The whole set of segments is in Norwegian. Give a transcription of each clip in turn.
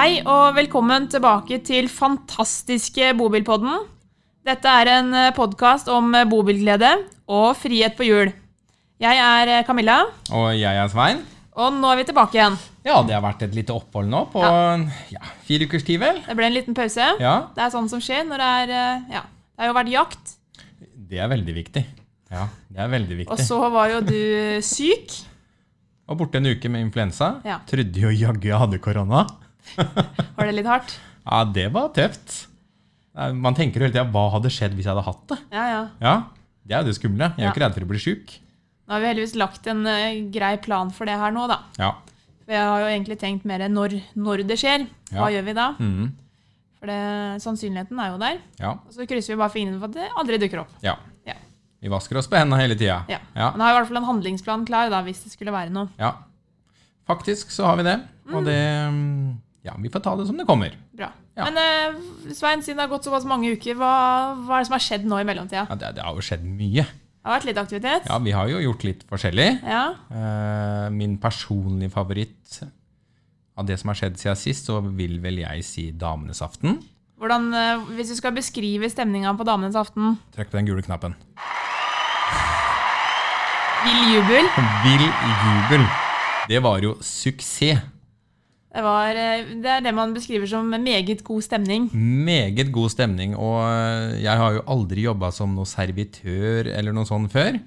Hei og velkommen tilbake til fantastiske Bobilpodden. Dette er en podkast om bobilglede og frihet på hjul. Jeg er eh, Camilla, Og jeg er Svein. og nå er vi tilbake igjen. Ja, det har vært et lite opphold nå på ja. fire ukers tid, vel? Det ble en liten pause. Ja, Det er sånn som skjer når det er eh, Ja, det har jo vært jakt. det er veldig viktig. Ja, det er veldig viktig. Og så var jo du syk. Og borte en uke med influensa. Ja. Trodde jo jaggu jeg hadde korona. Var det litt hardt? Ja, det var tøft. Man tenker jo hele tida hva hadde skjedd hvis jeg hadde hatt det? Ja, ja. Ja, Det er jo det skumle. Jeg er jo Ja. ikke redd for å bli sjuk. Nå har vi heldigvis lagt en uh, grei plan for det her nå, da. Ja. For jeg har jo egentlig tenkt mer når, når det skjer. Hva gjør vi da? Mm. For det, sannsynligheten er jo der. ja. Og så krysser vi bare fingrene for at det aldri dukker opp. Ja. Ja. Vi vasker oss på hendene hele tida. Ja. Ja. Men har i hvert fall en handlingsplan klar da, hvis det skulle være noe. ja. Faktisk så har vi det. Og det mm, Ja, vi får ta det som det kommer. Bra. Ja. Men eh, Svein, siden det har gått såpass mange uker, hva, hva er det som har skjedd nå i mellomtida? Ja, det, det har jo skjedd mye. Det har vært litt aktivitet? Ja, vi har jo gjort litt forskjellig. Ja. Eh, min personlige favoritt av det som har skjedd siden sist, så vil vel jeg si Damenes aften. Hvordan, eh, hvis du skal beskrive stemninga på Damenes aften Trykk på den gule knappen. Vill jubel. Vill jubel. Det var jo suksess. Det, var, eh, det er det man beskriver som meget god stemning. Meget god stemning. Og eh, jeg har jo aldri jobba som noe servitør eller noe sånt før.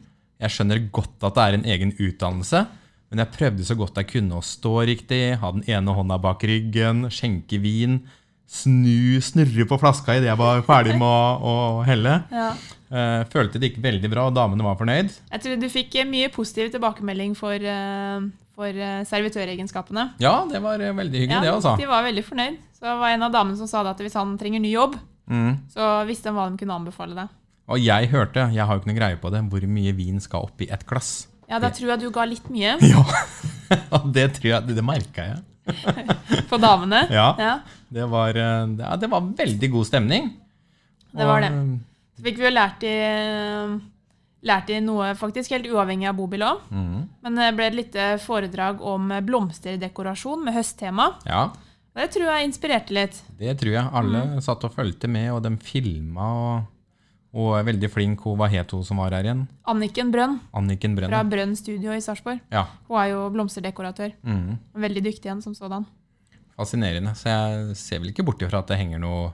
Jeg skjønner godt at det er en egen utdannelse, men jeg prøvde så godt jeg kunne å stå riktig, ha den ene hånda bak ryggen, skjenke vin, snu, snurre på flaska idet jeg var ferdig med å, å helle. Ja. Eh, følte det gikk veldig bra, og damene var fornøyd. Jeg tror du fikk mye positiv tilbakemelding for, for eh, servitøregenskapene. Ja, det var eh, veldig hyggelig, det, altså. De var veldig fornøyd. Så det var en av damene som sa det at hvis han trenger ny jobb, Mm. så visste han hva de kunne anbefale deg. Og jeg hørte, jeg har jo ikke noe greie på det, hvor mye vin skal oppi ett glass. Ja, da tror jeg du ga litt mye Ja, det tror jeg, det, det merka jeg. på damene. Ja. Ja, Det var, eh, det, var veldig god stemning. det var det. Så fikk vi jo lært i, lært i noe faktisk helt uavhengig av bobil òg. mm, Men det ble et lite foredrag om blomsterdekorasjon med høsttema. ja, Det tror jeg inspirerte litt. det tror jeg. Alle Mm. satt og fulgte med, og de filma. Og, og er veldig flink. Hva het hun som var her igjen? Anniken Brønn Anniken Brønn. fra Brønn Studio i Sarpsborg. Ja, Hun er jo blomsterdekoratør. mm, Veldig dyktig en som sådan. fascinerende. Så jeg ser vel ikke bort ifra at det henger noe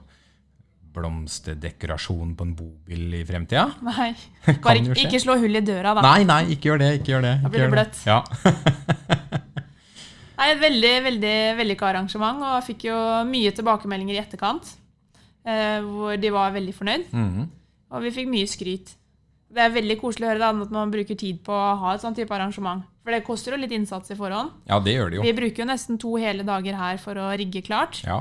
blomsterdekorasjon på en bobil i fremtida. Nei. Bare ikke, ikke slå hull i døra, da. Nei, nei, ikke gjør det. ikke gjør det. Da blir det bløtt. Ja. Nei, Et veldig veldig vellykka arrangement, og jeg fikk jo mye tilbakemeldinger i etterkant. Eh, hvor de var veldig fornøyd, Mhm. og vi fikk mye skryt. Det er veldig koselig å høre da, at man bruker tid på å ha et sånt type arrangement. For det koster jo litt innsats i forhånd. ja, det gjør det jo. Vi bruker jo nesten to hele dager her for å rigge klart. Ja.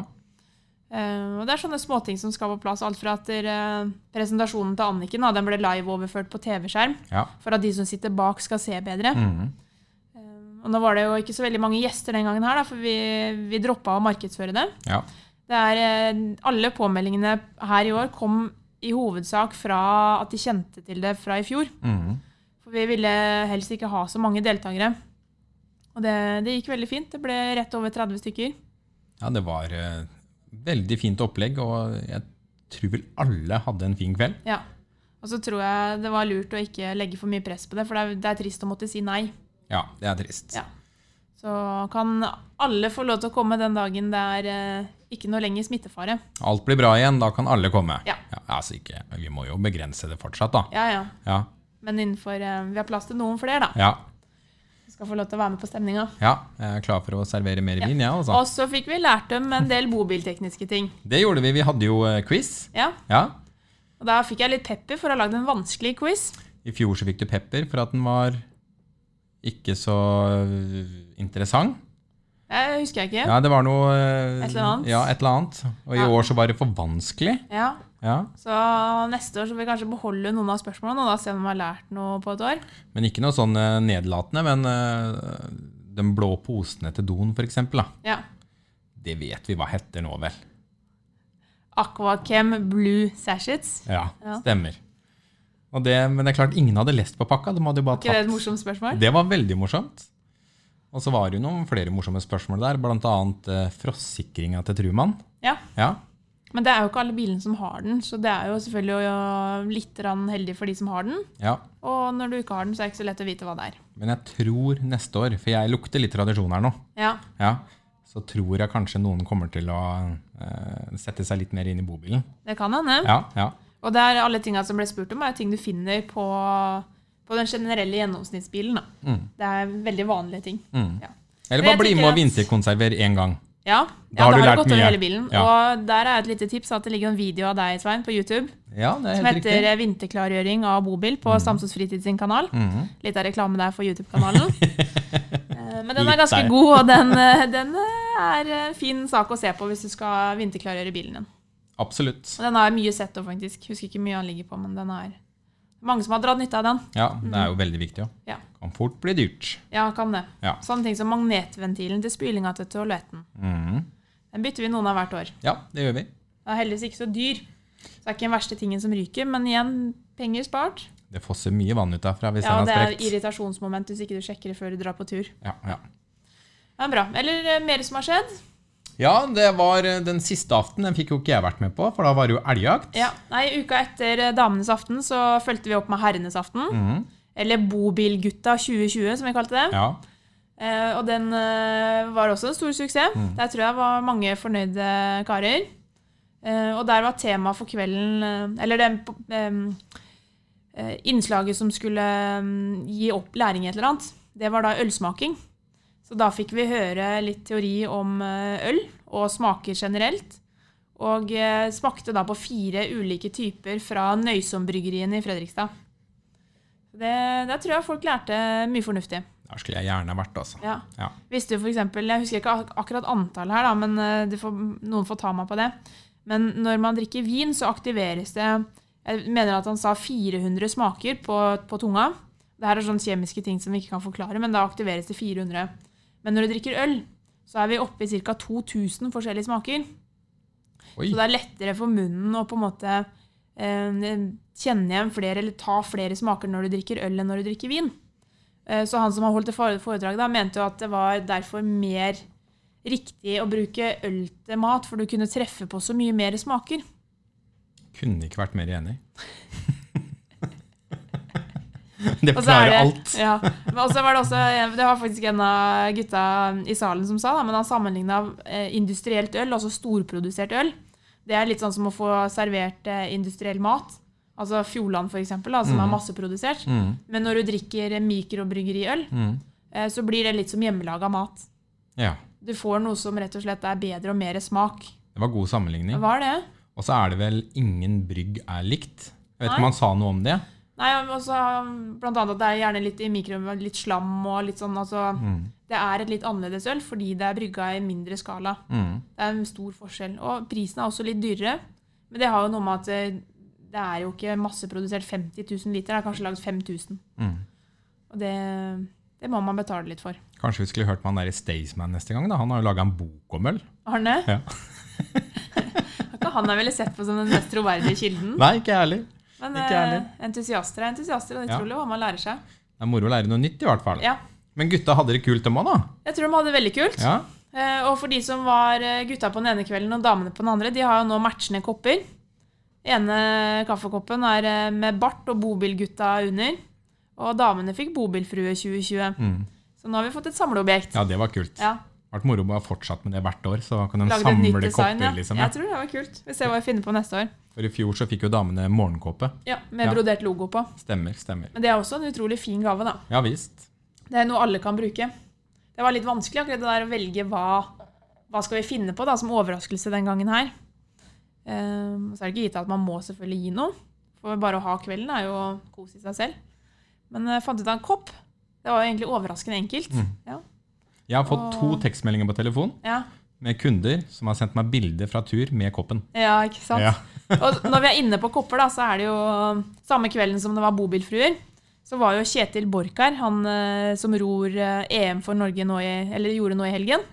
Eh, og det er sånne småting som skal på plass. Alt fra at uh, presentasjonen til Anniken da, den ble live-overført på TV-skjerm. Ja. For at de som sitter bak, skal se bedre. Mhm. Og nå var det jo ikke så veldig mange gjester den gangen her, da, for vi, vi droppa å markedsføre det. ja. det er, eh, alle påmeldingene her i år kom i hovedsak fra at de kjente til det fra i fjor. Mm. For vi ville helst ikke ha så mange deltakere. Og det, det gikk veldig fint. Det ble rett over 30 stykker. Ja, det var veldig fint opplegg, og jeg tror vel alle hadde en fin kveld. Ja. Og så tror jeg det var lurt å ikke legge for mye press på det, for det er, det er trist å måtte si nei. Ja, det er trist. Ja. Så kan alle få lov til å komme den dagen det er eh, ikke noe lenger smittefare. Alt blir bra igjen, da kan alle komme. Ja. altså ikke, Vi må jo begrense det fortsatt, da. Ja, ja. Ja, Men innenfor eh, Vi har plass til noen flere, da. ja, skal få lov til å være med på stemninga. ja jeg er klar for å servere mer vin, jeg, Ja, Og så fikk vi lært dem en del bobiltekniske ting. Det gjorde vi. Vi hadde jo eh, quiz. Ja, Ja. Og da fikk jeg litt pepper for å ha lagd en vanskelig quiz. I fjor så fikk du pepper for at den var ikke så øh, interessant. Det husker jeg ikke. Ja, det var noe øh, Et eller annet. Ja, et eller annet. Og i år så var det for vanskelig. Ja. Ja. Så neste år så vil vi kanskje beholde noen av spørsmålene, og da se om de har lært noe på et år. Men ikke noe sånn øh, nedlatende. Men de den blå posene til doen, eksempel. Ja. Det vet vi hva heter nå, vel. Aquachem Blue Sashets. Ja, Ja. stemmer. Og det, men det er klart ingen hadde lest på pakka. De hadde bare Ikke det et morsomt spørsmål? Det var veldig morsomt. Og så var det jo noen flere morsomme spørsmål der, bl.a. Uh, frostsikringa til Truman. Ja. Ja. Men det er jo ikke alle bilene som har den, så det er jo selvfølgelig litt heldig for de som har den. ja. Og når du ikke har den, så er det ikke så lett å vite hva det er. Men jeg tror neste år, for jeg lukter litt tradisjon her nå, Ja, ja, så tror jeg kanskje noen kommer til å eh, sette seg litt mer inn i bobilen. det kan hende. Ja, ja. Og det er alle tinga som ble spurt om, er ting du finner på, på den generelle gjennomsnittsbilen. Mm. Det er veldig vanlige ting. Mm. Ja. Eller bare bli med og vinterkonserver én gang. Ja, Da ja, har da du har lært du gått over hele bilen. Ja. Og der er et lite tips at det ligger en video av deg, Svein, på YouTube Ja, det er som heter riktig. eh, 'Vinterklargjøring av bobil' på Stamsås Fritid sin kanal. Mm. Litt av reklame der for YouTube-kanalen. Eh, Men den er ganske god, og den, eh, den er en fin sak å se på hvis du skal vinterklargjøre bilen din. Absolutt. Og den har mye sett òg, faktisk. Husker ikke mye han ligger på, men den er mange som har dratt nytte av den. Ja, det er jo veldig viktig. Ja. Kan fort bli dyrt. Ja, kan det. Ja. Sånne ting som magnetventilen til spylinga til toaletten. Mm. Den bytter vi noen av hvert år. Ja, det gjør vi. Den er heldigvis ikke så dyr. Så det er ikke den verste tingen som ryker, men igjen, penger spart. Det fosser mye vann ut derfra hvis Ja, den det er er sprekt. irritasjonsmoment hvis ikke du sjekker det før du drar på tur. Ja, ja. Det er bra. Eller eh, mer som har skjedd? Ja, det var eh, den siste aften. Den fikk jo ikke jeg vært med på, for da var det jo elgjakt. Ja, nei, Uka etter eh, Damenes aften så fulgte vi opp med Herrenes aften. Mm. Eller Bobilgutta 2020, som vi kalte det. Ja. Eh, og den eh, var også en stor suksess. Mm. Der tror jeg var mange fornøyde karer. Eh, og der var tema for kvelden eh, Eller det innslaget som skulle eh, gi opp læring i et eller annet, det var da ølsmaking. Så da fikk vi høre litt teori om eh, øl og smaker generelt. Og eh, smakte da på fire ulike typer fra Nøysombryggeriene i Fredrikstad. Det, der tror jeg folk lærte mye fornuftig. Der skulle jeg gjerne vært, altså. Ja. Ja. Visste du for eksempel, Jeg husker ikke ak akkurat antallet her, da, men eh, får, noen får ta meg på det. Men når man drikker vin, så aktiveres det Jeg mener at han sa 400 smaker på, på tunga. Det her er sånne kjemiske ting som vi ikke kan forklare, men da aktiveres det 400. Men når du drikker øl, så er vi oppe i ca. 2000 forskjellige smaker. Oi. Så det er lettere for munnen å på en måte eh, kjenne igjen flere eller ta flere smaker når du drikker øl enn når du drikker vin. Eh, så han som har holdt det foredraget, da, mente jo at det var derfor mer riktig å bruke øl til mat, for du kunne treffe på så mye mer smaker. Kunne ikke vært mer enig. det Og er forklarer alt. Ja. Men også var det, også, det var faktisk en av gutta i salen som sa, da, men han sammenligna industrielt øl, altså storprodusert øl. Det er litt sånn som å få servert eh, industriell mat. Altså Fjordland, for eksempel, mm. som er masseprodusert. Mm. Men når du drikker mikrobryggeriøl, Mm. eh, så blir det litt som hjemmelaga mat. Ja. Du får noe som rett og slett er bedre og mer smak. Det var god sammenligning. Hva er det? Og så er det vel ingen brygg er likt. Jeg vet ikke om han sa noe om det. Nei, også, Blant annet at det er gjerne litt i mikro, litt slam og litt sånn. Altså, Mm. Det er et litt annerledes øl fordi det er brygga i mindre skala. Mm. Det er en stor forskjell. Og prisen er også litt dyrere. Men det har jo noe med at eh, det er jo ikke masseprodusert 50 000 liter. Det er kanskje lagd 5000. Mm. Og det, det må man betale litt for. Kanskje vi skulle hørt med han der Staysman neste gang? da? Han har jo laga en bok om øl. Det? Ja. Han er vel sett på som den mest troverdige kilden? Nei, ikke jeg heller. Men eh, entusiaster er entusiaster, og det Ja. tror jo hva man lærer seg. Det er moro å lære noe nytt, i hvert fall. Ja, Men gutta hadde det kult, dem òg, da. Jeg tror de hadde det veldig kult. Ja. Eh, og for de som var eh, gutta på den ene kvelden og damene på den andre, de har jo nå matchende kopper. ene kaffekoppen er med bart og bobilgutta under. Og damene fikk bobilfrue 2020. Mm. Så nå har vi fått et samleobjekt. ja, det var kult. Ja, vært moro å ha fortsatt med det hvert år, så kan de Lagde samle design. kopper. Ja. liksom. Jeg tror det var kult. Vi ser hva vi finner på neste år. For i fjor så fikk jo damene morgenkåpe. Ja, Med Ja. brodert logo på. Stemmer, stemmer. Men det er også en utrolig fin gave, da. Ja visst. Det er noe alle kan bruke. Det var litt vanskelig akkurat det der å velge hva, hva skal vi finne på da, som overraskelse den gangen her. Um, så er det ikke gitt at man må selvfølgelig gi noe. For bare å ha kvelden er jo å kose i seg selv. Men jeg fant ut av en kopp. Det var jo egentlig overraskende enkelt. Mm. Ja. Jeg har fått to tekstmeldinger på telefon Ja. Med kunder som har sendt meg bilder fra tur med koppen. ja, ikke sant? Ja. Og når vi er inne på kopper, da, så er det jo samme kvelden som det var bobilfruer. Så var jo Kjetil Borkar, han eh, som ror eh, EM for Norge nå i, eller gjorde nå i helgen.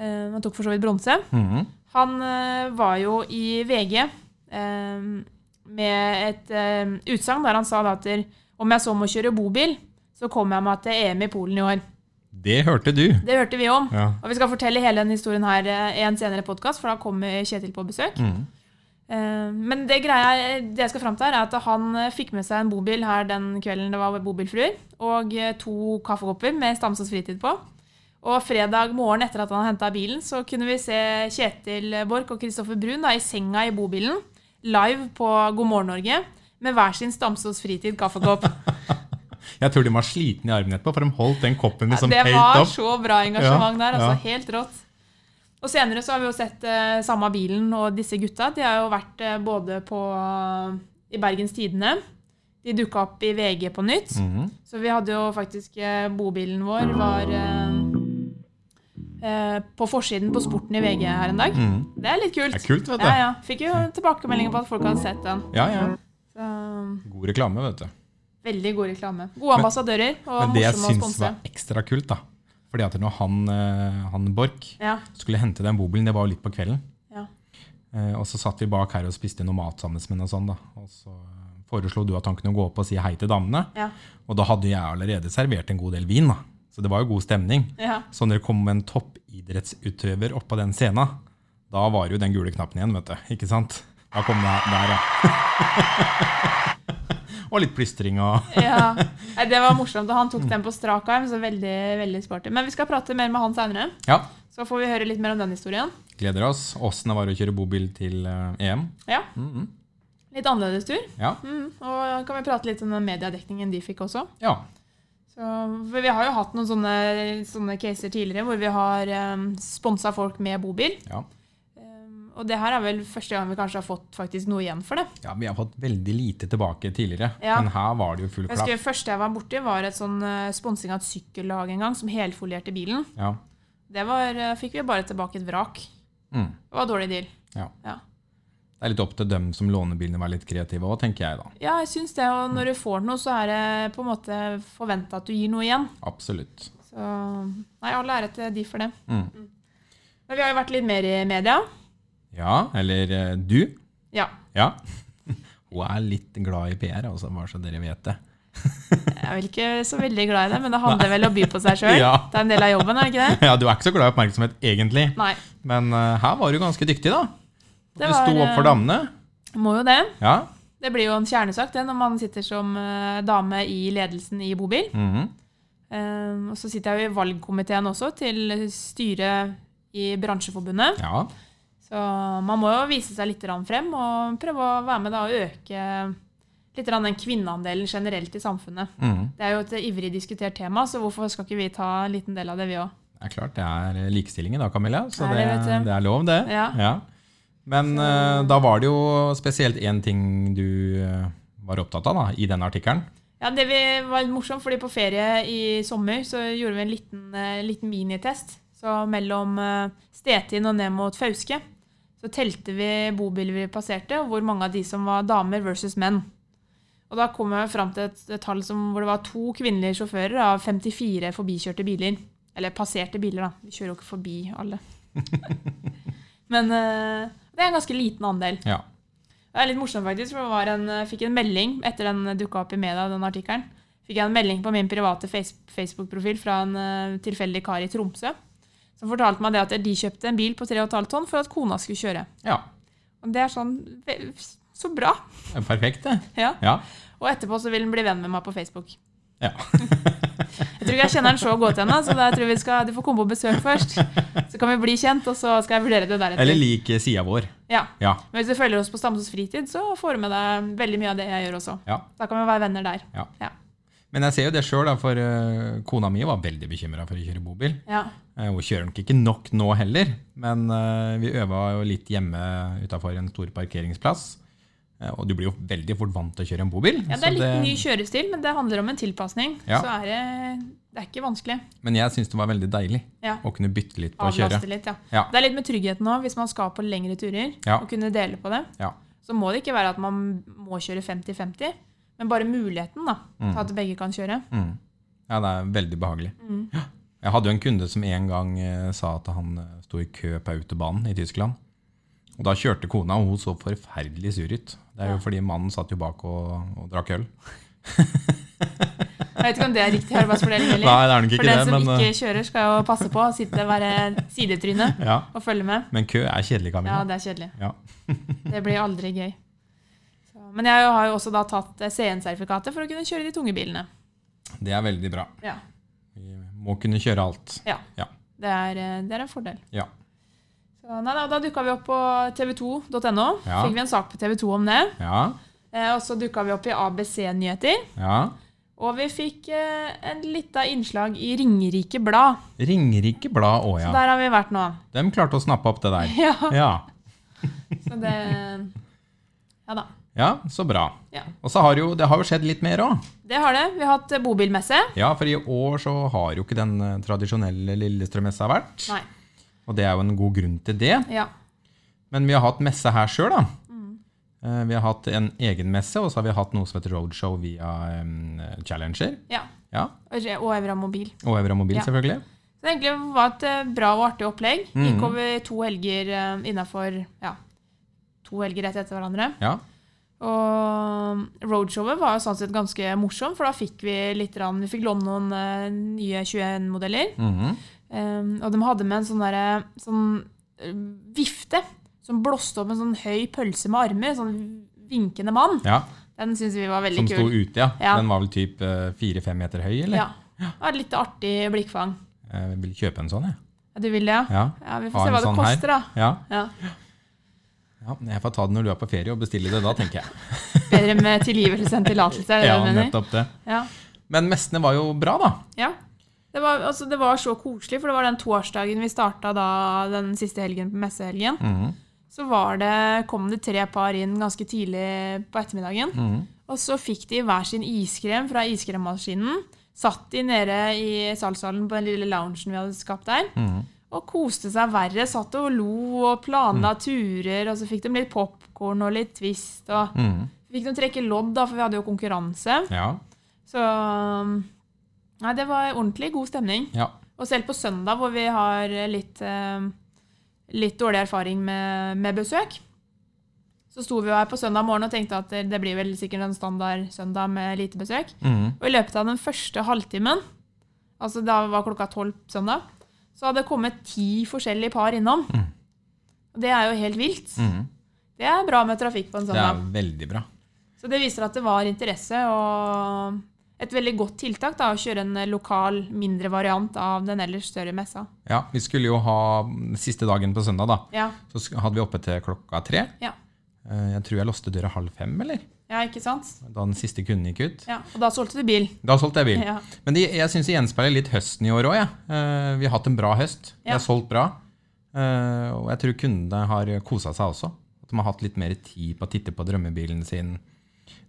Eh, han tok for så vidt bronse. Mhm. Han eh, var jo i VG med et utsagn der han sa da at om jeg så må kjøre bobil, så kommer jeg meg til EM i Polen i år. Det hørte du. Det hørte vi om. Ja. Og vi skal fortelle hele denne historien her eh, i en senere podkast, for da kommer Kjetil på besøk. Mm. Eh, Men det, greia, det jeg skal fram til, her er at han eh, fikk med seg en bobil her den kvelden det var bobilfruer, og to kaffekopper med Stamsås fritid på. Og fredag morgen etter at han henta bilen, så kunne vi se Kjetil Borch og Kristoffer Brun da, i senga i bobilen, live på God morgen Norge, med hver sin Stamsås fritid kaffekopp. Jeg tror de var slitne i armen etterpå, for de holdt den koppen liksom Ja, opp. det var så bra engasjement Ja, der. altså ja. Helt rått. Og senere så har vi jo sett eh, samme bilen og disse gutta. De har jo vært eh, både på, i Bergens Tidende. De dukka opp i VG på nytt. Mhm. Så vi hadde jo faktisk eh, bobilen vår var eh, eh, på forsiden på Sporten i VG her en dag. Mm. Det er litt kult. Det er kult, vet du. Ja, ja. Fikk jo tilbakemeldinger på at folk hadde sett den. Ja, ja. Så, God reklame, vet du. Veldig god reklame. Gode ambassadører og Men det jeg syns var ekstra kult, da Fordi at når han, eh, han Borch Ja, skulle hente den bobilen, det var jo litt på kvelden. ja. Eh, Og så satt vi bak her og spiste noe mat sammen med noe og sånn, da. Og så eh, foreslo du at han kunne gå opp og si hei til damene. Ja. Og da hadde jeg allerede servert en god del vin, da. Så det var jo god stemning. ja. Så når det kom en toppidrettsutøver opp på den scenen, da var jo den gule knappen igjen, vet du. Ikke sant? Da kom det der, ja. og litt plystring og Ja, Det var morsomt. og Han tok den på strak arm, så veldig veldig sporty. Men vi skal prate mer med han seinere. Ja, Så får vi høre litt mer om den historien. gleder oss. Åssen det var å kjøre bobil til eh, EM. Ja, Mhm. Litt annerledes tur. Ja. Mm, og kan vi prate litt om den mediedekningen de fikk også. ja. Så, vi har jo hatt noen sånne, sånne caser tidligere hvor vi har um, sponsa folk med bobil. ja. Og det her er vel første gang vi kanskje har fått faktisk noe igjen for det. Ja, Vi har fått veldig lite tilbake tidligere, Ja. men her var det jo full klapp. Det første jeg var borti, var et sånn uh, sponsing av et sykkellag en gang, som helfolierte bilen. Ja. Det var, uh, fikk vi bare tilbake et vrak. Mm. Det var dårlig deal. ja. Ja. Det er litt opp til dem som låner bilene, å være litt kreative òg, tenker jeg da. Ja, jeg syns det. Og når du får noe, så er det på en måte forventa at du gir noe igjen. Absolutt. Så nei, all ære til de for det. Mm. Men vi har jo vært litt mer i media. Ja, eller eh, du. Ja. Ja. Hun er litt glad i PR, altså, bare så dere vet det. Jeg er vel ikke så veldig glad i det, men det handler vel om å by på seg sjøl. Ja. Det er en del av jobben, er det ikke det? Ja, Du er ikke så glad i oppmerksomhet egentlig, Nei. men eh, her var du ganske dyktig, da. Det du sto opp for eh, damene. Må jo det. Ja. Det blir jo en kjernesak det, når man sitter som eh, dame i ledelsen i bobil. Mhm. Eh, og så sitter jeg jo i valgkomiteen også, til styret i bransjeforbundet. ja. Så man må jo vise seg litt frem og prøve å være med da og øke litt den kvinneandelen generelt i samfunnet. Mm. Det er jo et ivrig diskutert tema, så hvorfor skal ikke vi ta en liten del av det, vi òg? Det er klart, det er likestilling i dag, Camilla, så det, det, det er lov, det. Ja. Men eh, da var det jo spesielt én ting du eh, var opptatt av da, i den artikkelen. Ja, det vi var morsomt, fordi på ferie i sommer så gjorde vi en liten, eh, liten minitest. Så mellom Stetin og ned mot Fauske så telte vi bobiler vi passerte, og hvor mange av de som var damer versus menn. Og da kom jeg fram til et, et tall som, hvor det var to kvinnelige sjåfører av 54 forbikjørte biler. Eller passerte biler, da. Vi kjører jo ikke forbi alle. Men uh, det er en ganske liten andel. Ja. Det er litt morsomt, faktisk, for Jeg var en, jeg fikk en melding etter den dukka opp i media, den artikkelen. Fikk jeg en melding på min private Facebook-profil fra en uh, tilfeldig kar i Tromsø. Som fortalte meg det at de kjøpte en bil på 3,5 tonn for at kona skulle kjøre. ja. Og det er sånn Så bra! Det er Perfekt, det. Ja. Ja. Og etterpå så vil han bli venn med meg på Facebook. Ja. Jeg tror ikke jeg kjenner han så godt ennå, så da tror vi skal, du får komme på besøk først. Så kan vi bli kjent, og så skal jeg vurdere det deretter. Eller lik sida vår. Ja. Ja. Men hvis du følger oss på Stamsås fritid, så får du med deg veldig mye av det jeg gjør også. ja. Da kan vi være venner der. Ja. Ja. Men jeg ser jo det sjøl, for uh, kona mi var veldig bekymra for å kjøre bobil. Ja. Uh, Hun kjører nok ikke nok nå heller, men uh, vi øva jo litt hjemme utafor en stor parkeringsplass. Og du blir jo veldig fort vant til å kjøre en bobil. Ja, det er litt ny kjørestil, men det handler om en tilpasning. Ja. Så er det, det er ikke vanskelig. Men jeg syns det var veldig deilig Ja. å kunne bytte litt på å kjøre. Litt, ja. Ja. Det er litt med tryggheten òg, hvis man skal på lengre turer og kunne dele på det. Ja. Så må det ikke være at man må kjøre 50-50, men bare muligheten da, til at begge kan kjøre. Mm. ja, det er veldig behagelig. Mm. Ja. Jeg hadde jo en kunde som en gang eh, sa at han eh, sto i kø på autobanen i Tyskland. Og da kjørte kona, og hun så forferdelig sur ut. Det er jo fordi mannen satt jo bak og, og drakk øl. Jeg vet ikke om det er riktig arbeidsfordeling heller. Nei, det er nok For ikke den det, som men, ikke kjører, skal jo passe på. å Sitte være sidetryne ja. og følge med. men kø er kjedelig, Camilla. Ja, det er kjedelig. Ja. Det blir aldri gøy. Men jeg har jo også da tatt eh, CN-sertifikatet for å kunne kjøre de tunge bilene. Det er veldig bra. Ja, Vi må kunne kjøre alt. ja. Ja. Det, er, eh, det er en fordel. Ja. Så, nei, da, da dukka vi opp på tv2.no. Ja. Fikk vi en sak på TV2 om det. Ja. Eh, og så dukka vi opp i ABC Nyheter. ja. Og vi fikk eh, en lita innslag i Ringerike Blad. Ringerike Blad òg, Så der har vi vært nå. De klarte å snappe opp det der. Ja, Ja. så det Ja da. Ja, så bra. Ja. Og så har jo, det har jo skjedd litt mer òg. Det har det. Vi har hatt eh, bobilmesse. Ja, for i år så har jo ikke den eh, tradisjonelle Lillestrøm-messa vært. Nei. Og det er jo en god grunn til det. Ja. Men vi har hatt messe her sjøl, da. Mm. Eh, Vi har hatt en egen messe, og så har vi hatt noe som heter roadshow via um, Challenger. ja. Ja, Og og Evra Mobil. Og Evra Mobil, Ja. selvfølgelig. Så det egentlig var et bra og artig opplegg. Mm. Gikk over to helger uh, innafor ja, to helger rett etter hverandre. Ja. Og roadshowet var jo sånn sett ganske morsomt, for da fikk vi litt rann, Vi fikk låne noen uh, nye 21-modeller. Mhm. Um, og de hadde med en sånn, derre- sånn eh, vifte som blåste opp en sånn høy pølse med armer. En sånn vinkende mann. ja. Den syns vi var veldig Som sto kul. ute, ja. Ja. Den var vel typ fire-fem meter høy, eller? Ja. Var et litt artig blikkfang. Jeg vil kjøpe en sånn, jeg. Ja, du vil det, ja? Ja. Ja, Vi får får se hva hva det koster, her. da. Ja. Ja. Ja. Jeg får ta det når du er på ferie og bestille det da, tenker jeg. Bedre med tilgivelse enn tillatelse, er det Ja, det du mener? nettopp det. Ja. Men messene var jo bra, da. ja. Det var, altså, det var så koselig, for det var den torsdagen vi starta da, den siste helgen på messehelgen. Mhm. Så var det, kom det tre par inn ganske tidlig på ettermiddagen. Mhm. Og så fikk de hver sin iskrem fra iskremmaskinen. Satt de nede i salgssalen på den lille loungen vi hadde skapt der. Mhm. Og koste seg verre. Satt og lo og planla turer. Og så fikk de litt popkorn og litt Twist. Og mm. fikk de trekke lodd, da, for vi hadde jo konkurranse. Ja. Så Nei, det var ordentlig god stemning. ja. Og selv på søndag, hvor vi har litt, eh, litt dårlig erfaring med, med besøk, så sto vi her på søndag morgen og tenkte at det, det blir vel sikkert en standard søndag med lite besøk. Mm. Og i løpet av den første halvtimen, altså da var klokka tolv søndag, så hadde det kommet ti forskjellige par innom. Mm. Og det er jo helt vilt. Mm. Det er bra med trafikk på en Det er veldig bra. Så det viser at det var interesse, og et veldig godt tiltak da, å kjøre en lokal, mindre variant av den ellers større messa. Ja, Vi skulle jo ha siste dagen på søndag, da. Ja, Så hadde vi oppe til klokka tre. ja. Eh, Jeg tror jeg låste døra halv fem, eller? Ja ikke sant? Da den siste kunden gikk ut. Ja, og da solgte du bil. Da solgte jeg bil. Ja. Men de, jeg syns det gjenspeiler litt høsten i år òg. Ja. Vi har hatt en bra høst. Vi Ja. har solgt bra. Eh, Og jeg tror kundene har kosa seg også. At de har hatt litt mer tid på å titte på drømmebilen sin.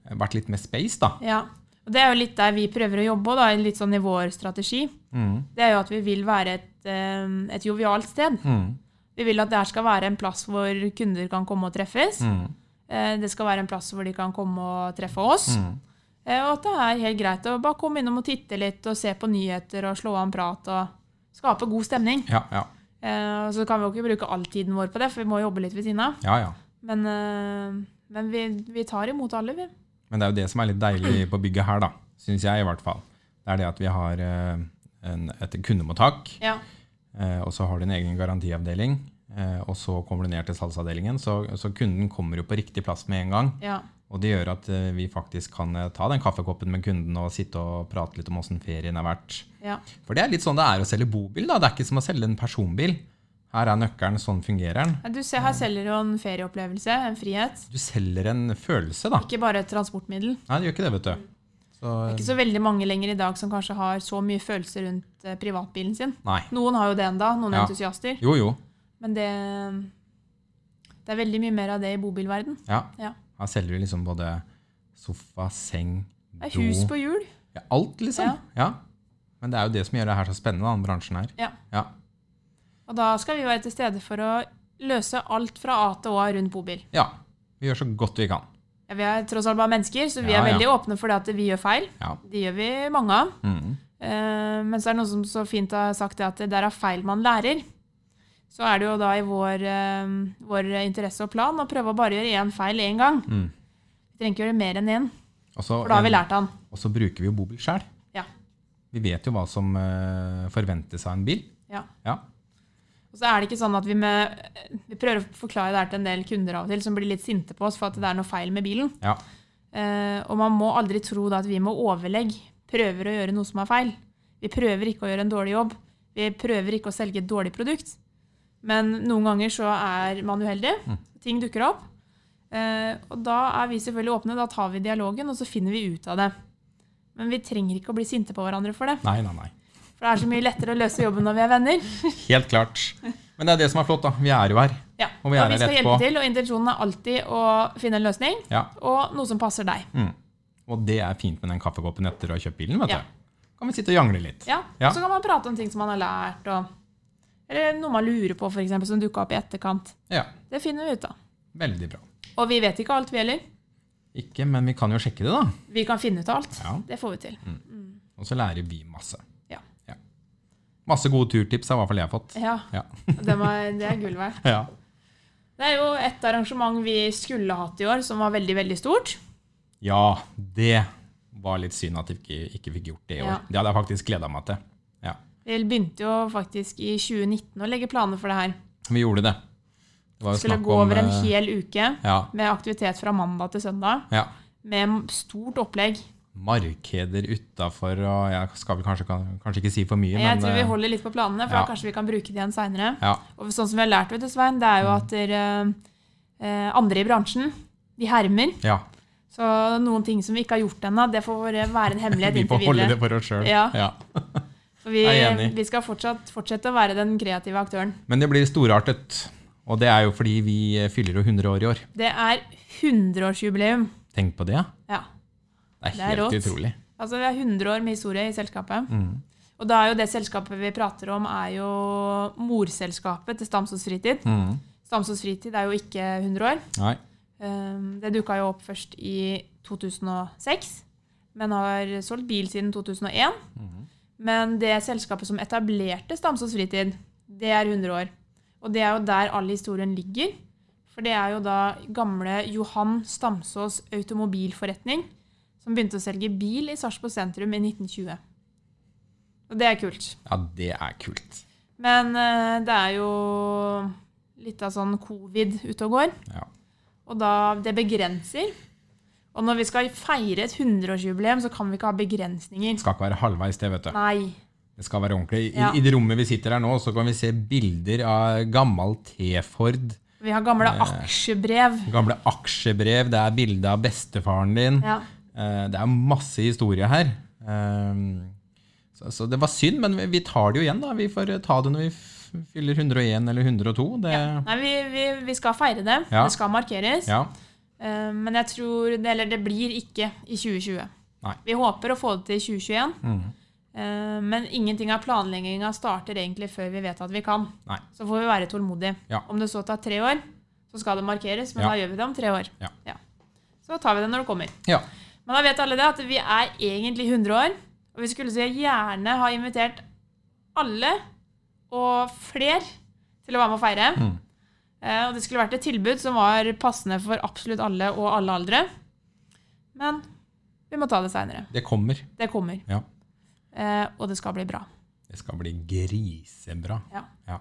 Eh, Vært litt mer space, da. ja. Og det er jo litt der vi prøver å jobbe, da, litt sånn i vår strategi. Mm. Det er jo at vi vil være et, eh, et jovialt sted. Mm. Vi vil at det her skal være en plass hvor kunder kan komme og treffes. Mm. Eh, Det skal være en plass hvor de kan komme og treffe oss. Mm. Eh, Og at det er helt greit å bare komme innom og titte litt og se på nyheter og slå av en prat og skape god stemning. Ja, ja. Eh, så kan vi jo ikke bruke all tiden vår på det, for vi må jobbe litt ved siden av. ja, ja. Men, men vi, vi tar imot alle, vi. Men det er jo det som er litt deilig på bygget her, da. Syns jeg, i hvert fall. Det er det at vi har en, et kundemottak, Ja. og så har du en egen garantiavdeling. Eh, Og så kommer du ned til salgsavdelingen, så, så kunden kommer jo på riktig plass med en gang. ja. Og det gjør at eh, vi faktisk kan eh, ta den kaffekoppen med kunden og sitte og prate litt om åssen ferien har vært. ja. For det er litt sånn det er å selge bobil. da. Det er ikke som å selge en personbil. Her er nøkkelen, sånn fungerer den. Ja, Du ser, her selger du en ferieopplevelse, en frihet. Du selger en følelse, da. Ikke bare et transportmiddel. Nei, det gjør ikke det, vet du. Så, Det er ikke så veldig mange lenger i dag som kanskje har så mye følelser rundt privatbilen sin. nei. Noen har jo det enda, noen Ja. entusiaster. Jo, jo. Men det, det er veldig mye mer av det i bobilverden. Ja. Ja. Her selger du liksom både sofa, seng, Det er do hus på hjul. ja, Alt, liksom. Ja. Ja. Men det er jo det som gjør det her så spennende, den bransjen her. Ja. Ja. Og da skal vi være til stede for å løse alt fra A til Å rundt bobil. ja. Vi gjør så godt vi kan. Ja, vi er tross alt bare mennesker, så vi Ja, er ja. veldig åpne for det at vi gjør feil. Ja. Det gjør vi mange av. Mm. Uh, men så er det noen som så fint har sagt det at det der er feil man lærer. Så er det jo da i vår, eh, vår interesse og plan å prøve å bare gjøre én feil én gang. Mm. Vi trenger ikke gjøre mer enn én, Også, for da har vi lært han. og så bruker vi jo bobil sjøl. Ja. Vi vet jo hva som eh, forventes av en bil. Ja. Ja. Og så er det ikke sånn at vi, med, vi prøver å forklare det her til en del kunder av og til som blir litt sinte på oss for at det er noe feil med bilen. Ja. Eh, og man må aldri tro da at vi med overlegg prøver å gjøre noe som er feil. Vi prøver ikke å gjøre en dårlig jobb. Vi prøver ikke å selge et dårlig produkt. Men noen ganger så er man uheldig. Ting dukker opp. Eh, og da er vi selvfølgelig åpne. Da tar vi dialogen, og så finner vi ut av det. Men vi trenger ikke å bli sinte på hverandre for det. Nei, nei, nei. For det er så mye lettere å løse jobben når vi er venner. Helt klart. Men det er det som er flott, da. Vi er jo her. Ja, Og vi er og vi skal hjelpe til, og intensjonen er alltid å finne en løsning, Ja. og noe som passer deg. Mm. Og det er fint med den kaffekoppen etter å ha kjøpt bilen. vet Ja. du. Kan vi sitte og jangle litt. Ja, Ja. Så kan man prate om ting som man har lært, og, eller noe man lurer på, for eksempel, som dukka opp i etterkant. Ja, Det finner vi ut av. Veldig bra. Og vi vet ikke alt, vi heller. Ikke, men vi kan jo sjekke det, da. Vi kan finne ut av alt. Ja. Det får vi til. Og så lærer vi masse. Ja. Masse gode turtips har i hvert fall jeg fått. Ja, Ja. det, var, det er gull verdt. ja. Det er jo et arrangement vi skulle hatt i år, som var veldig, veldig stort. Ja, det var litt synd at vi ikke, ikke fikk gjort det i år. Ja. Det hadde jeg faktisk gleda meg til. Vi begynte jo faktisk i 2019 å legge planer for det her. Vi gjorde det. Det Skulle gå over en eh, hel uke ja, med aktivitet fra mandag til søndag. ja. Med stort opplegg. Markeder utafor og Jeg skal vel kanskje, kanskje ikke si for mye, Jeg men tror vi eh, holder litt på planene, for ja. da kanskje vi kan bruke det igjen seinere. ja, Og sånn som vi har lært, vet du, Svein, det er jo at dere, eh, andre i bransjen de hermer. ja. Så noen ting som vi ikke har gjort ennå, det får være en hemmelighet Vi inntil får holde det for oss sjøl. Ja. Ja. Så vi, vi skal fortsatt fortsette å være den kreative aktøren. Men det blir storartet. Og det er jo fordi vi eh, fyller jo 100 år i år. Det er 100-årsjubileum. Tenk på det. ja. Ja. Det er Det er helt rått. utrolig. Altså, vi har 100 år med historie i selskapet. Mm. Og da er jo det selskapet vi prater om, er jo morselskapet til Stamsås Fritid. Mm. Stamsås Fritid er jo ikke 100 år. Nei. Um, Det dukka jo opp først i 2006, men har solgt bil siden 2001. Mhm. Men det selskapet som etablerte Stamsås Fritid, det er 100 år. Og det er jo der all historien ligger. For det er jo da gamle Johan Stamsås automobilforretning som begynte å selge bil i Sarpsborg sentrum i 1920. Og det er kult. Ja, det er kult. Men uh, det er jo litt av sånn covid ute og går. Ja. Og da det begrenser. Og når vi skal feire et 100-årsjubileum, så kan vi ikke ha begrensninger. Det skal ikke være halvveis, det, vet du. Nei. Det skal være ordentlig. I, Ja. I det rommet vi sitter her nå, så kan vi se bilder av gammel T-Ford. Vi har gamle Eh. aksjebrev. Gamle aksjebrev. Det er bilde av bestefaren din. Ja. Eh, Det er masse historie her. Eh, Så, så det var synd, men vi- vi tar det jo igjen. da. Vi får ta det når vi fyller 101 eller 102. Det, Nei, vi, vi, vi skal feire det. Ja. Det skal markeres. ja. Eh, Men jeg tror det, Eller det blir ikke i 2020. Nei. Vi håper å få det til i 2021. Mm. Eh, Men ingenting av planlegginga starter egentlig før vi vet at vi kan. Nei. Så får vi være tålmodige. Ja. Om det så tar tre år, så skal det markeres, men Ja. da gjør vi det om tre år. Ja. Så tar vi det når det kommer. Ja. Men da vet alle det at vi er egentlig 100 år, og vi skulle så gjerne ha invitert alle og fler til å være med å feire. Mm. Eh, Og det skulle vært et tilbud som var passende for absolutt alle og alle aldre. Men vi må ta det seinere. Det kommer. Det kommer. Ja. Eh, og det skal bli bra. Det skal bli grisebra. Ja. Ja.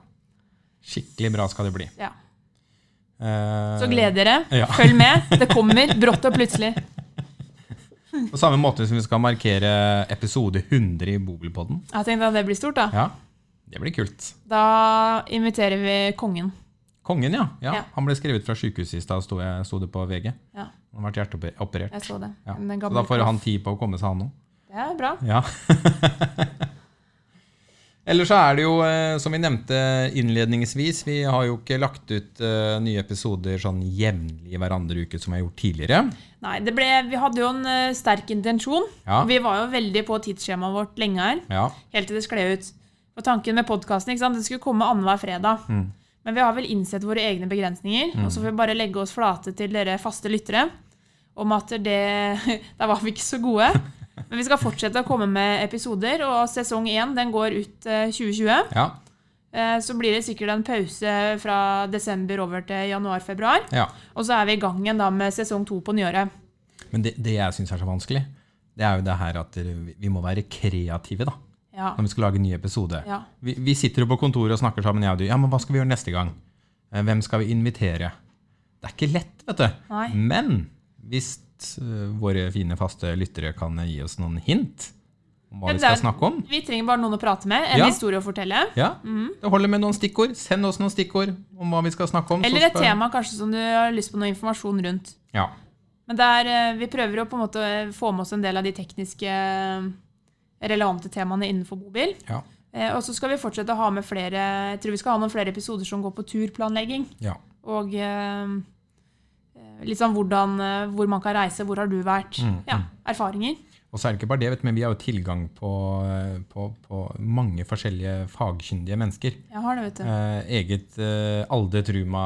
Skikkelig bra skal det bli. Ja. Eh, Så gled dere. Følg med. Det kommer brått og plutselig. På samme måte som vi skal markere episode 100 i Bobilpodden. Jeg tenkte at det blir stort, da. Ja, det blir kult. Da inviterer vi kongen. Kongen, ja. ja. Ja. Han ble skrevet fra sykehuset i stad, sto, det på VG. Ja, Han har vært hjerteoperert. jeg så det. Så da får han tid på å komme seg, han òg. Det er bra. Ja. Ellers så er det jo, eh, som vi nevnte innledningsvis, vi har jo ikke lagt ut eh, nye episoder sånn jevnlig hver andre uke som vi har gjort tidligere. Nei, det ble, vi hadde jo en eh, sterk intensjon. Ja. Vi var jo veldig på tidsskjemaet vårt lenge her, Ja. helt til det skled ut. Og tanken med podkasten det skulle komme annenhver fredag. Mm. Men vi har vel innsett våre egne begrensninger, og så får vi bare legge oss flate til dere faste lyttere om at det Der var vi ikke så gode. Men vi skal fortsette å komme med episoder, og sesong én den går ut eh, 2020. Ja. Eh, Så blir det sikkert en pause fra desember over til januar-februar. ja. Og så er vi i gang igjen da med sesong to på nyåret. Men det, det jeg syns er så vanskelig, det er jo det her at vi må være kreative da, Ja. når vi skal lage en ny episode. ja. Vi, vi sitter jo på kontoret og snakker sammen, jeg og du. Ja, men hva skal vi gjøre neste gang? Eh, Hvem skal vi invitere? Det er ikke lett, vet du. Nei. Men hvis eh, våre fine, faste lyttere kan gi oss noen hint om hva Men vi er- skal snakke om, Vi trenger bare noen å prate med, en Ja. historie å fortelle. ja, det holder med noen stikkord. Send oss noen stikkord om hva vi skal snakke om. Eller et skal- tema kanskje som du har lyst på noe informasjon rundt. Ja. Men der, er, eh, vi prøver å på en måte få med oss en del av de tekniske relevante temaene innenfor bobil. Ja. Eh, Og så skal vi fortsette å ha med flere Jeg tror vi skal ha noen flere episoder som går på turplanlegging. ja. Og eh, eh, litt sånn hvordan, eh, hvor man kan reise, hvor har du vært? Mm, Ja, erfaringer. Og så er det ikke bare det, vet du, men vi har jo tilgang på, eh, på, på mange forskjellige fagkyndige mennesker. Jeg har det, vet du. Eh, eget eh, Alde Truma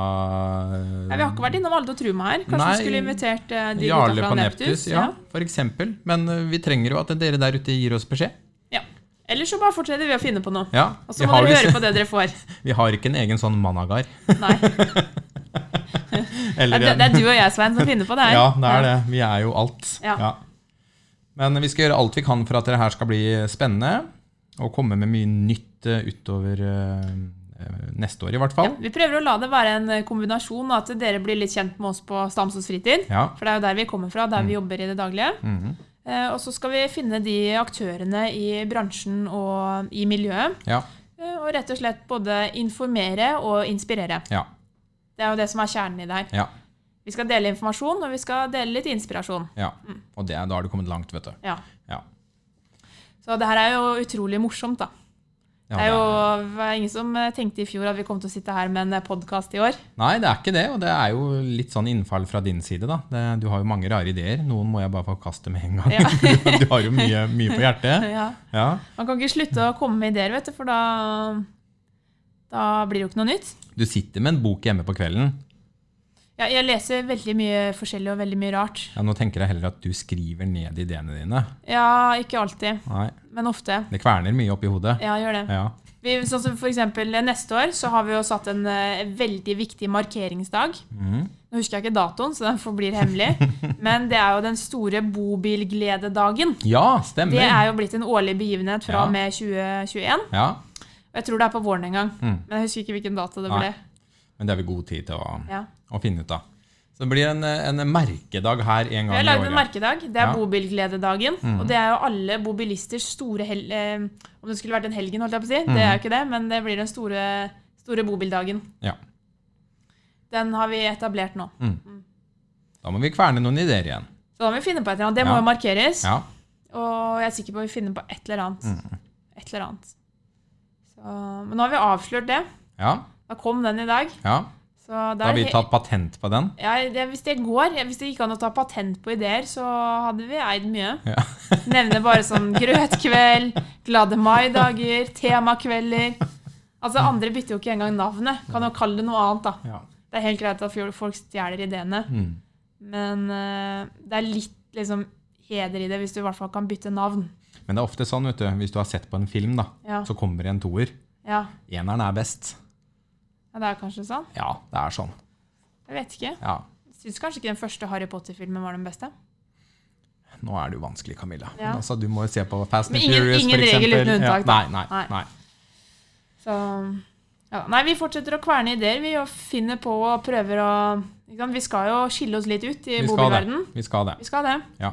eh, Nei, vi har ikke vært innom Aldo Truma her. Kanskje Nei, vi skulle invitert eh, de Jarle fra Neptus? Neptus, ja, for eksempel. Men uh, vi trenger jo at dere der ute gir oss beskjed. ja. Eller så bare fortsetter vi å finne på noe. Ja, Og så må dere høre på det dere får. vi har ikke en egen sånn managar. Nei, Eller det, det er du og jeg, Svein, som finner på det her. Ja, det er det. Vi er jo alt. Ja. Ja. Men vi skal gjøre alt vi kan for at det her skal bli spennende, og komme med mye nytt eh, utover eh, eh, neste år, i hvert Ja, fall. vi prøver å la det være en kombinasjon, at dere blir litt kjent med oss på Stamsås fritid. Ja. For det er jo der vi kommer fra, der vi jobber i det daglige. Eh, og så skal vi finne de aktørene i bransjen og i miljøet. ja. eh, og rett og slett både informere og inspirere. Ja. Det er jo det som er kjernen i det her. Vi skal dele informasjon, og vi skal dele litt inspirasjon. ja. Og det, da har du kommet langt, vet du. Ja. Ja. Så det her er jo utrolig morsomt, da. Ja, det er jo det er ingen som eh, tenkte i fjor at vi kom til å sitte her med en podkast i år. Nei, det er ikke det, og det er jo litt sånn innfall fra din side. da. Det, du har jo mange rare ideer. Noen må jeg bare forkaste med en gang. Ja. du har jo mye, mye på hjertet. Ja. Ja. Man kan ikke slutte å komme med ideer, vet du, for da, da blir det jo ikke noe nytt. Du sitter med en bok hjemme på kvelden. Ja, jeg leser veldig mye forskjellig og veldig mye rart. Ja, Nå tenker jeg heller at du skriver ned ideene dine. Ja, ikke alltid, Nei, men ofte. Det kverner mye oppi hodet. Ja, gjør det. Ja. Vi, sånn som for eksempel neste år så har vi jo satt en uh, veldig viktig markeringsdag. Mm. Nå husker jeg ikke datoen, så den forblir hemmelig. Men det er jo den store bobilglededagen. ja, stemmer. Det er jo blitt en årlig begivenhet fra Ja. med 2021. Ja, jeg tror det er på våren en gang. Mm. Men jeg husker ikke hvilken dato det Nei. Men det har vi god tid til å, Ja. å finne ut av. Så det blir en, en merkedag her en gang i året. Vi har lagd en merkedag. Det er Ja. Mm. Og det er jo alle bobilisters store hel eh, Om det skulle vært en helgen, holdt jeg på å si. Mm. Det er jo ikke det, men det blir den store, store bobildagen. Ja. Den har vi etablert nå. Da må vi kverne noen ideer igjen. Så da må vi finne på et eller annet. Det må jo markeres. Ja. Og jeg er sikker på at vi finner på et eller annet. Mm. Et eller annet. Så, men nå har vi avslørt det. Ja. Da kom den i dag. ja. Så da har vi tatt patent på den. Ja, det, hvis det går, hvis det gikk an å ta patent på ideer, så hadde vi eid mye. Ja. Nevne bare sånn grøtkveld, glade mai-dager, temakvelder. Altså, andre bytter jo ikke engang navnet. Kan jo kalle det noe annet, da. Ja. Det er helt greit at folk stjeler ideene, Mm. men uh, det er litt liksom heder i det hvis du i hvert fall kan bytte navn. Men det er ofte sånn, vet du, hvis du har sett på en film, da, Ja, så kommer det en toer. ja. Eneren er best. Ja det er kanskje sånn. Ja, det er sånn. Jeg vet ikke. Ja. Syns kanskje ikke den første Harry Potter-filmen var den beste. Nå er det jo vanskelig, Camilla. Ja. Men Altså, du må jo se på Fast and Furious, ingen- ingen regel uten unntak, da. Nei, nei, Nei. nei. Så ja. Nei, vi fortsetter å kverne ideer, vi, og finner på og prøver å? Vi skal jo skille oss litt ut i bobilverdenen. Vi skal det. Vi skal det. Ja.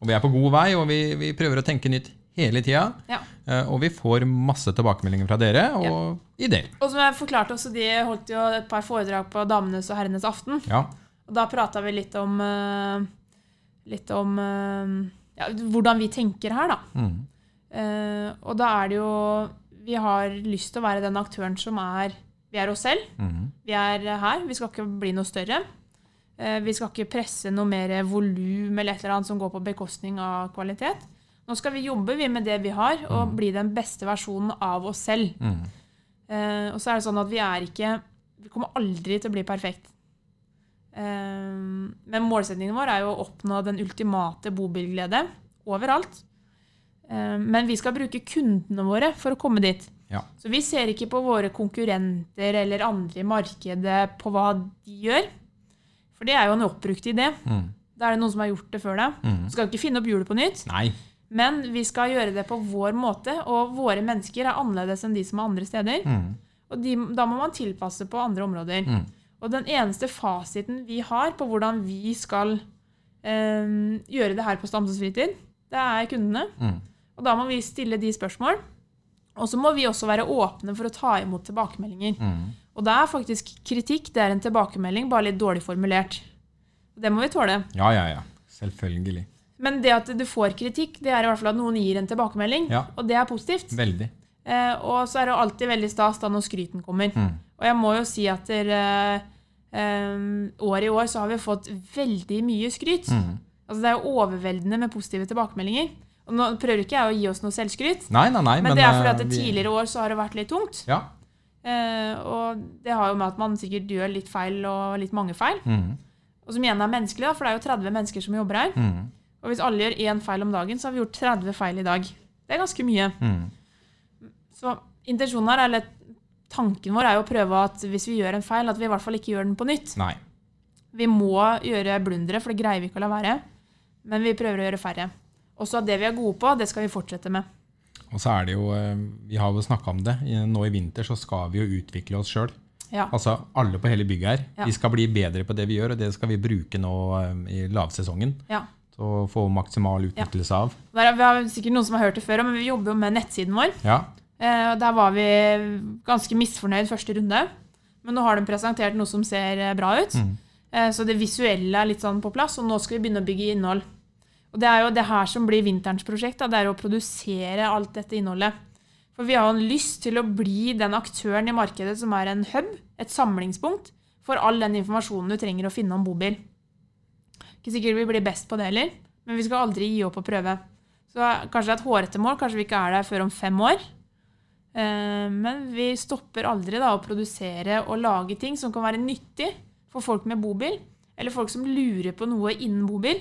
Og vi er på god vei, og vi, vi prøver å tenke nytt hele tida. Ja. Eh, Og vi får masse tilbakemeldinger fra dere, og ideer. Og som jeg forklarte også, de holdt jo et par foredrag på Damenes og herrenes aften. Ja. Og da prata vi litt om eh, Litt om eh, ja, hvordan vi tenker her, da. Mm. Og da er det jo Vi har lyst til å være den aktøren som er Vi er oss selv. Mm. Vi er her. Vi skal ikke bli noe større. Vi skal ikke presse noe mer volum eller et eller annet som går på bekostning av kvalitet. Nå skal vi jobbe vi med det vi har, og bli den beste versjonen av oss selv. Mm. Eh, og så er det sånn at vi er ikke Vi kommer aldri til å bli perfekt. Eh, men målsetningen vår er jo å oppnå den ultimate bobilglede overalt. Eh, men vi skal bruke kundene våre for å komme dit. Ja. Så vi ser ikke på våre konkurrenter eller andre i markedet på hva de gjør. For det er jo en oppbrukt idé. Mm. Da er det noen som har gjort det før deg. Mm. Du skal ikke finne opp hjulet på nytt, Nei. Men vi skal gjøre det på vår måte. Og våre mennesker er annerledes enn de som er andre steder. Mm. Og de, da må man tilpasse på andre områder. Mm. Og den eneste fasiten vi har på hvordan vi skal eh, gjøre det her på Stamsås fritid, det er kundene. Mm. Og da må vi stille de spørsmål. Og så må vi også være åpne for å ta imot tilbakemeldinger. Mm. Og det er faktisk kritikk, det er en tilbakemelding, bare litt dårlig formulert. Det må vi tåle. Ja, ja, ja. Selvfølgelig. Men det at du får kritikk, det er i hvert fall at noen gir en tilbakemelding. Ja. Og det er positivt. Veldig. Eh, og så er det jo alltid veldig stas da når skryten kommer. Mm. Og jeg må jo si at der, eh, eh, år i år så har vi fått veldig mye skryt. Mm. Altså Det er jo overveldende med positive tilbakemeldinger. Og nå prøver ikke jeg å gi oss noe selvskryt, Nei, nei, nei. men, det er fordi eh, at det vi- tidligere år så har det vært litt tungt. Ja. Eh, og det har jo med at man sikkert gjør litt feil og litt mange feil. Mm. Og som igjen er menneskelig, da, for det er jo 30 mennesker som jobber her. Og hvis alle gjør én feil om dagen, så har vi gjort 30 feil i dag. Det er ganske mye. Mm. Så intensjonen her, eller tanken vår, er jo å prøve at hvis vi gjør en feil, at vi i hvert fall ikke gjør den på nytt. Nei. Vi må gjøre blundere, for det greier vi ikke å la være. Men vi prøver å gjøre færre. Også at det vi er gode på, det skal vi fortsette med. Og så er det jo eh, Vi har jo snakka om det. Nå i vinter så skal vi jo utvikle oss sjøl. Ja. Altså alle på hele bygget her. Ja. Vi skal bli bedre på det vi gjør, og det skal vi bruke nå eh, i lavsesongen. ja. Til å få maksimal utnyttelse av. Er- vi har sikkert noen som har hørt det før, men vi jobber jo med nettsiden vår. Ja. Eh, der var vi ganske misfornøyd første runde. Men nå har de presentert noe som ser eh, bra ut. Mm. Eh, så det visuelle er litt sånn på plass, og nå skal vi begynne å bygge innhold. Og det er jo det her som blir vinterens prosjekt. Da, det er å produsere alt dette innholdet. For vi har jo lyst til å bli den aktøren i markedet som er en hub, et samlingspunkt, for all den informasjonen du trenger å finne om bobil. Ikke sikkert vi blir best på det heller, men vi skal aldri gi opp å prøve. Så kanskje det er et hårete mål, kanskje vi ikke er der før om fem år. Eh, Men vi stopper aldri da å produsere og lage ting som kan være nyttig for folk med bobil, eller folk som lurer på noe innen bobil,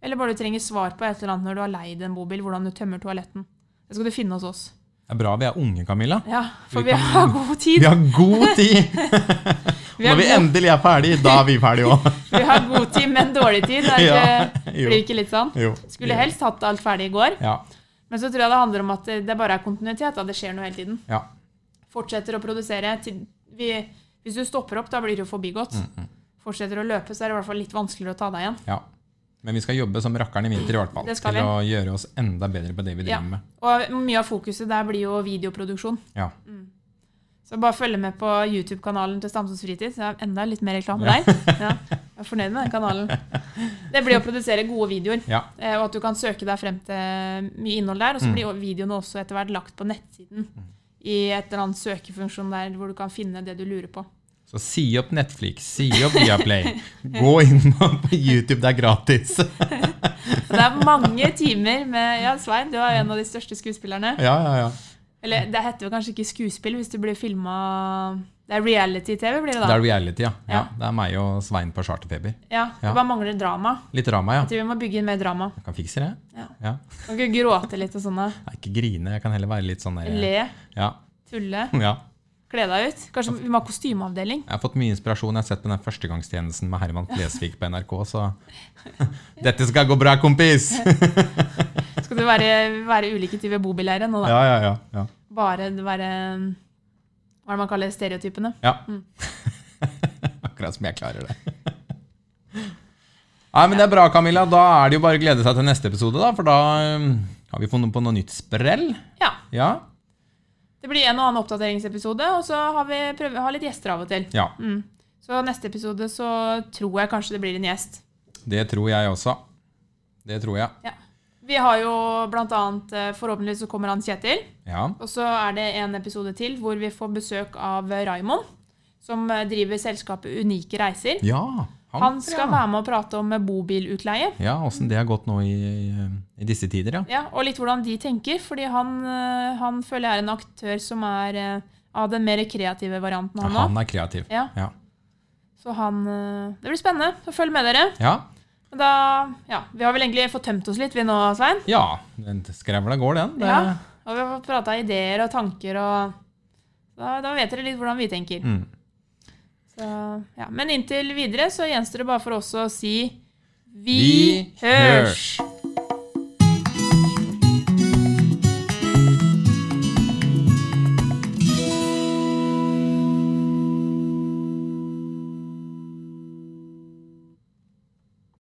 eller bare du trenger svar på et eller annet når du har leid en bobil, hvordan du tømmer toaletten. Det skal du finne hos oss. Det er bra vi er unge, Camilla. Ja, for Vi vi kan- har god tid. Vi har god tid! Vi Når vi god, endelig er ferdig, da er vi ferdige òg. vi har god tid, men dårlig tid. Er Ja, ikke, blir det ikke litt sånn? Jo. Skulle helst hatt alt ferdig i går. Ja. Men så tror jeg det handler om at det bare er kontinuitet. At det skjer noe hele tiden. ja. Fortsetter å produsere. Til, vi, hvis du stopper opp, da blir du forbigått. Mm, Fortsetter å løpe, så er det i hvert fall litt vanskeligere å ta deg igjen. ja. Men vi skal jobbe som rakkeren i vinter, i hvert fall. Til vi. å gjøre oss enda bedre på det vi Ja. driver med. Og mye av fokuset der blir jo videoproduksjon. Ja. Så bare følg med på YouTube-kanalen til Stamsons Fritid. Så er det enda litt mer reklame der. Ja, jeg er fornøyd med den kanalen. Det blir å produsere gode videoer. Ja. eh, Og at du kan søke deg frem til mye innhold der. Og så Mm. blir videoene også etter hvert lagt på nettsiden. I et eller annet søkefunksjon der hvor du kan finne det du lurer på. Så si opp Netflix, si opp Viaplay. Gå inn på YouTube, det er gratis. Det er mange timer med Ja, Svein, du er en av de største skuespillerne. Ja, ja, ja. Eller det heter jo kanskje ikke skuespill hvis du blir filma Det er reality-TV, blir det da? Det er reality, ja. ja. Det er meg og Svein på Charterfeber. Ja, Det Ja. bare mangler drama. Litt drama, ja. Jeg tror vi må bygge inn mer drama. Jeg kan fikse det. Ja. Ja. Kan ikke gråte litt og sånne. Jeg ikke grine, jeg kan heller være litt sånn der Le, Ja. tulle, ja. Kle deg ut. Kanskje vi må ha kostymeavdeling. Jeg har fått mye inspirasjon. Jeg har sett på den førstegangstjenesten med Herman Flesvig på NRK, så Dette skal gå bra, kompis! Skal du være, være ulike typer bobileiere nå, da? Ja, ja, ja. ja. Bare være Hva er det man kaller stereotypene? ja. Mm. Akkurat som jeg klarer det. Nei, men Det er bra, Camilla. Da er det jo bare å glede seg til neste episode, da, for da um, har vi funnet på noe nytt sprell. Ja. Ja. Det blir en og annen oppdateringsepisode, og så har vi prøver, har litt gjester av og til. ja. Mm. Så neste episode så tror jeg kanskje det blir en gjest. Det tror jeg også. Det tror jeg. Ja. Vi har jo blant annet eh, Forhåpentligvis så kommer han Kjetil. Ja. Og så er det en episode til hvor vi får besøk av Raimond, som eh, driver selskapet Unike Reiser. ja Han skal ja. være med og prate om bobilutleie. Ja, åssen det har gått nå i, i disse tider, ja. Ja, og litt hvordan de tenker, fordi han, eh, han føler jeg er en aktør som er eh, av den mer kreative varianten, han ja, Han er kreativ. Ja, Ja. så han eh, Det blir spennende. Så følg med dere. ja. Da, ja, Vi har vel egentlig fått tømt oss litt, vi nå, Svein? ja skrevla går, den. Det, Ja. Og vi har fått prata ideer og tanker, og da, da vet dere litt hvordan vi tenker. Mm. Så, ja. Men inntil videre så gjenstår det bare for oss å si Vi hørs!